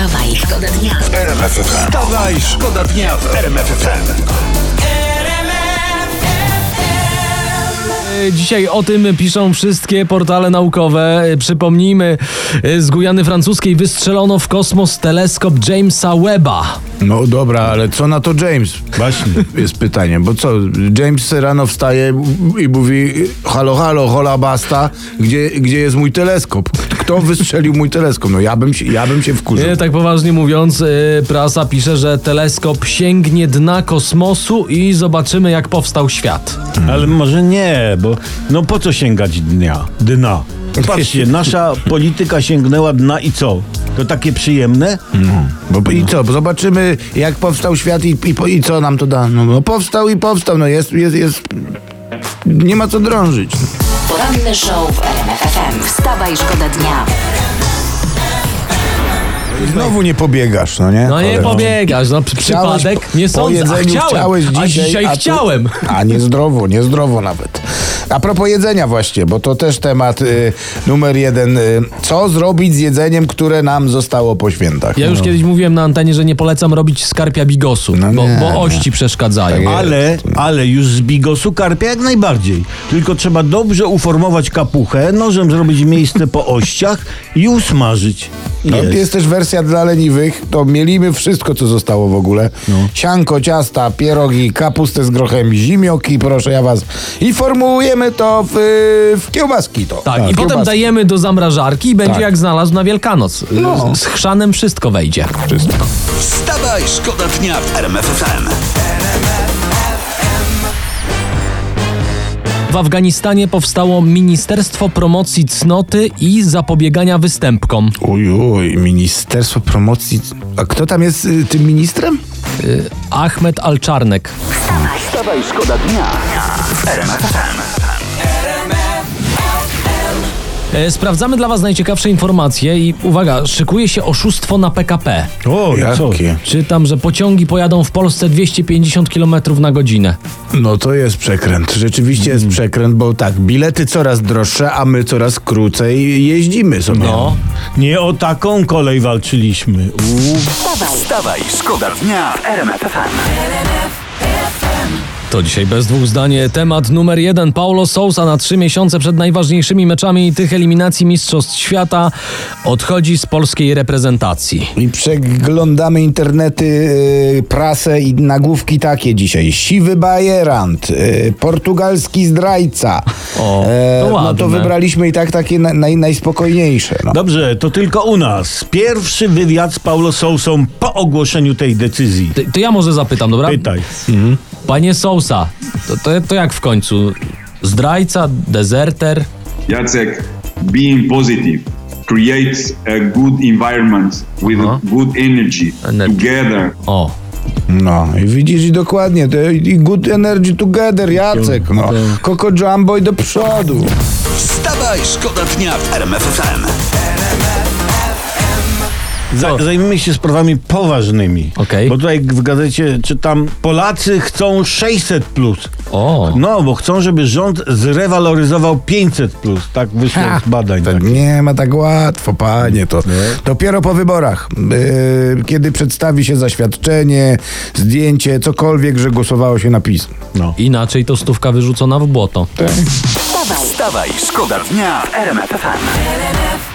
Wstawaj, szkoda dnia. Wstawaj, szkoda dnia w RMF FM. E, Dzisiaj o tym piszą wszystkie portale naukowe. E, Przypomnijmy, e, z Gujany Francuskiej wystrzelono w kosmos teleskop Jamesa Webba. No dobra, ale co na to James? Właśnie. Jest pytanie, bo co, James rano wstaje i mówi halo, halo, hola basta, gdzie, gdzie jest mój teleskop? Kto wystrzelił mój teleskop? No ja bym się, ja bym się wkurzył. Nie, tak poważnie mówiąc, e, prasa pisze, że teleskop sięgnie dna kosmosu i zobaczymy, jak powstał świat. Ale może nie, bo no po co sięgać dnia? Dna. Patrzcie, nasza polityka sięgnęła dna i co? To takie przyjemne? Bo, I co, bo zobaczymy jak powstał świat i, i, i co nam to da? No, no powstał i powstał, no jest, jest, jest... Nie ma co drążyć. Poranny show w RMF FM. Wstawaj, szkoda dnia. Znowu nie pobiegasz, no nie? No nie Cholera. pobiegasz, no przy- Chciałeś przypadek po- nie po sądzę. A jedzeniu chciałem, chciałeś a dzisiaj, dzisiaj a tu- chciałem. A niezdrowo, niezdrowo nawet. A propos jedzenia właśnie, bo to też temat y, numer jeden. Y, co zrobić z jedzeniem, które nam zostało po świętach? Ja już kiedyś mówiłem na antenie, że nie polecam robić skarpia bigosu, No bo, nie, bo nie. ości przeszkadzają. Tak. Ale, ale już z bigosu karpia jak najbardziej. Tylko trzeba dobrze uformować kapuchę, nożem zrobić miejsce po ościach i usmażyć. No, Jest. jest też wersja dla leniwych, to mielimy wszystko, co zostało w ogóle. No. Sianko, ciasta, pierogi, kapustę z grochem, zimioki, proszę ja was. I formułujemy to w, w kiełbaski to. Tak, i w potem kiełbaski. dajemy do zamrażarki i będzie Tak. jak znalazł na Wielkanoc. No. Z, z chrzanem wszystko wejdzie. Wszystko. Wstawaj, szkoda dnia w RMF FM. W Afganistanie powstało Ministerstwo Promocji Cnoty i Zapobiegania Występkom. Uj, uj, Ministerstwo Promocji. A kto tam jest y, tym ministrem? Ahmed Alczarnek. Wstawaj, szkoda dnia w RMF FM. E, Sprawdzamy dla Was najciekawsze informacje i uwaga, szykuje się oszustwo na PKP. O? Jakie? Czytam, że pociągi pojadą w Polsce 250 km na godzinę. No to jest przekręt. Rzeczywiście jest przekręt, bo tak, bilety coraz droższe, a my coraz krócej jeździmy sobie. No, Nie o taką kolej walczyliśmy. Uuu. Wstawaj, szkoda dnia w RMF FM. To dzisiaj bez dwóch zdań temat numer jeden. Paulo Sousa na trzy miesiące przed najważniejszymi meczami tych eliminacji Mistrzostw Świata odchodzi z polskiej reprezentacji. I przeglądamy internety, y, prasę i nagłówki takie dzisiaj. Siwy bajerant, y, portugalski zdrajca. O, to no ładne. to wybraliśmy i tak takie na, naj, najspokojniejsze. No. Dobrze, to tylko u nas. Pierwszy wywiad z Paulo Sousą po ogłoszeniu tej decyzji. To, to ja może zapytam, dobra? Pytaj. Panie Sousa, to, to, to jak w końcu? Zdrajca, dezerter? Jacek, being positive, create a good environment with good energy Energy. together. O, no i widzisz i dokładnie, to, i good energy together, Jacek. No. Coco Jumbo i do przodu. Wstawaj, szkoda dnia w RMF FM. Za, zajmijmy się sprawami poważnymi. Okej. Bo tutaj w gazecie czytam, Polacy chcą 600 plus. o. No, bo chcą, żeby rząd zrewaloryzował 500 plus. Tak wyszło z badań. To Tak. nie ma tak łatwo, panie. To dopiero po wyborach, yy, kiedy przedstawi się zaświadczenie, zdjęcie, cokolwiek, że głosowało się na PiS. No. Inaczej to stówka wyrzucona w błoto. Wstawaj, szkoda dnia w RMF FM.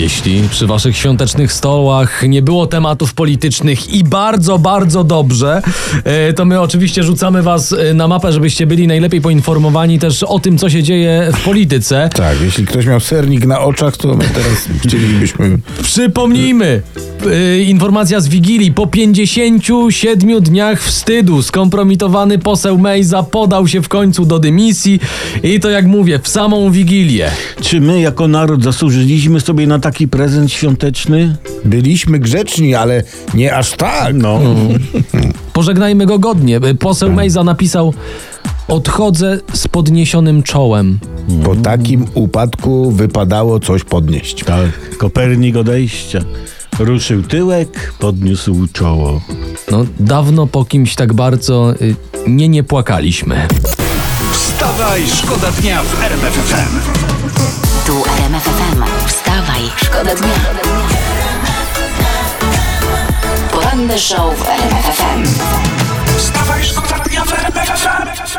Jeśli przy waszych świątecznych stołach nie było tematów politycznych i bardzo, bardzo dobrze, e, to my oczywiście rzucamy was e, na mapę, żebyście byli najlepiej poinformowani też o tym, co się dzieje w polityce. Tak, jeśli ktoś miał sernik na oczach, to my teraz chcielibyśmy... Przypomnijmy, e, informacja z Wigilii. Po 57 dniach wstydu skompromitowany poseł Mejza podał się w końcu do dymisji i to jak mówię, w samą Wigilię. Czy my jako naród zasłużyliśmy sobie na taki prezent świąteczny? Byliśmy grzeczni, ale nie aż tak. No. Pożegnajmy go godnie. Poseł Mejza napisał Odchodzę z podniesionym czołem. Po takim upadku wypadało coś podnieść. Tak. Kopernik odejścia. Ruszył tyłek, podniósł czoło. No, dawno po kimś tak bardzo y, nie nie płakaliśmy. Wstawaj, szkoda dnia w RMF FM. Tu Szkoda dnia. Poranny show w RMFFM. Wstawaj, szkoda dnia w RMFFM.